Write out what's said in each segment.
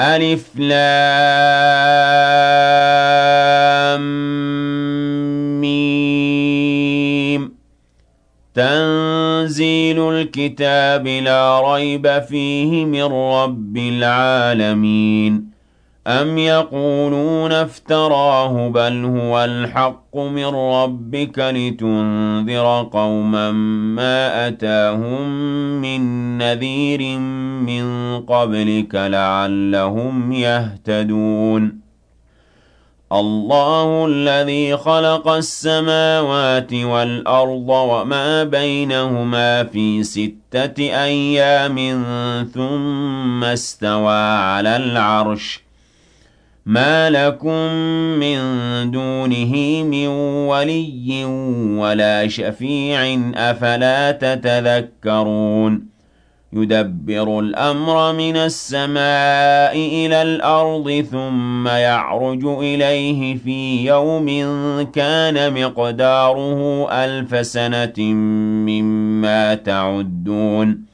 ألف لام ميم. تنزيل الكتاب لا ريب فيه من رب العالمين. أم يقولون افتراه بل هو الحق من ربك لتنذر قوما ما أتاهم من نذير من قبلك لعلهم يهتدون الله الذي خلق السماوات والأرض وما بينهما في ستة أيام ثم استوى على العرش ما لكم من دونه من ولي ولا شفيع أفلا تتذكرون يدبر الأمر من السماء إلى الأرض ثم يعرج إليه في يوم كان مقداره ألف سنة مما تعدون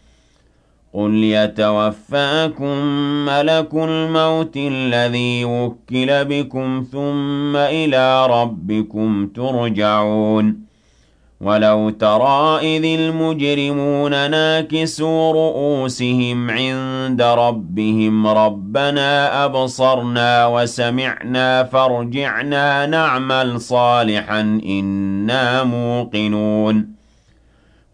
قل يتوفاكم ملك الموت الذي وكل بكم ثم إلى ربكم ترجعون ولو ترى إذ المجرمون ناكسوا رؤوسهم عند ربهم ربنا أبصرنا وسمعنا فارجعنا نعمل صالحا إنا موقنون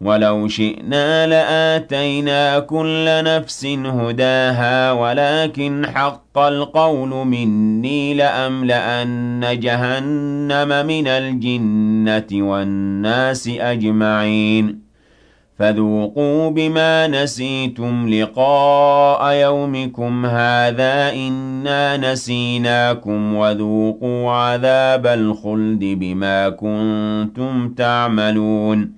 ولو شئنا لآتينا كل نفس هداها ولكن حق القول مني لأملأن جهنم من الجنة والناس أجمعين. فذوقوا بما نسيتم لقاء يومكم هذا إنا نسيناكم وذوقوا عذاب الخلد بما كنتم تعملون.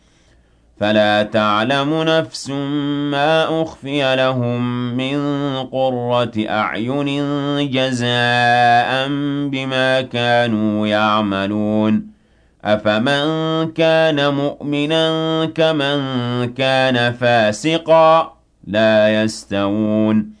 فلا تعلم نفس ما أخفي لهم من قرة أعين جزاء بما كانوا يعملون. أفمن كان مؤمنا كمن كان فاسقا لا يستوون.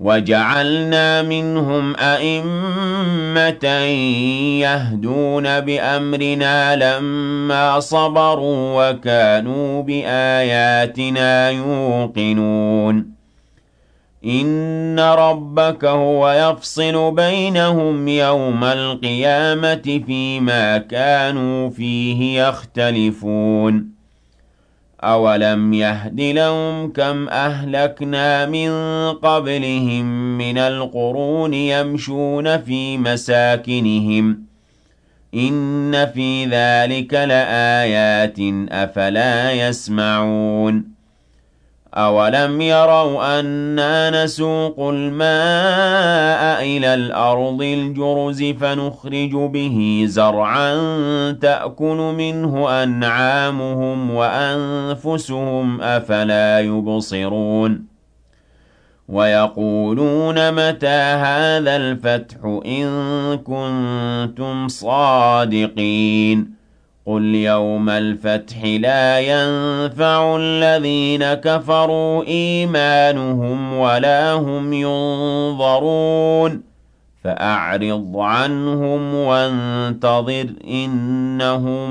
وَجَعَلْنَا مِنْهُمْ أَئِمَّةً يَهْدُونَ بِأَمْرِنَا لَمَّا صَبَرُوا وَكَانُوا بِآيَاتِنَا يُوقِنُونَ. إِنَّ رَبَّكَ هُوَ يَفْصِلُ بَيْنَهُمْ يَوْمَ الْقِيَامَةِ فِيمَا كَانُوا فِيهِ يَخْتَلِفُونَ. أَوَلَمْ يَهْدِ لَهُمْ كَمْ أَهْلَكْنَا مِن قَبْلِهِم مِّنَ الْقُرُونِ يَمْشُونَ فِي مَسَاكِنِهِمْ ۗ إِنَّ فِي ذَٰلِكَ لَآيَاتٍ ۖ أَفَلَا يَسْمَعُونَ أَوَلَمْ يَرَوْا أَنَّا نَسُوقُ الْمَاءَ إِلَى الْأَرْضِ الْجُرُزِ فَنُخْرِجُ بِهِ زَرْعًا تَأْكُلُ مِنْهُ أَنْعَامُهُمْ وَأَنفُسُهُمْ ۖ أَفَلَا يُبْصِرُونَ وَيَقُولُونَ مَتَىٰ هَٰذَا الْفَتْحُ إِن كُنتُمْ صَادِقِينَ قُلْ يَوْمَ الْفَتْحِ لَا يَنفَعُ الَّذِينَ كَفَرُوا إِيمَانُهُمْ وَلَا هُمْ يُنظَرُونَ فَأَعْرِضْ عَنْهُمْ وَانتَظِرْ إِنَّهُم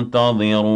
مُّنتَظِرُونَ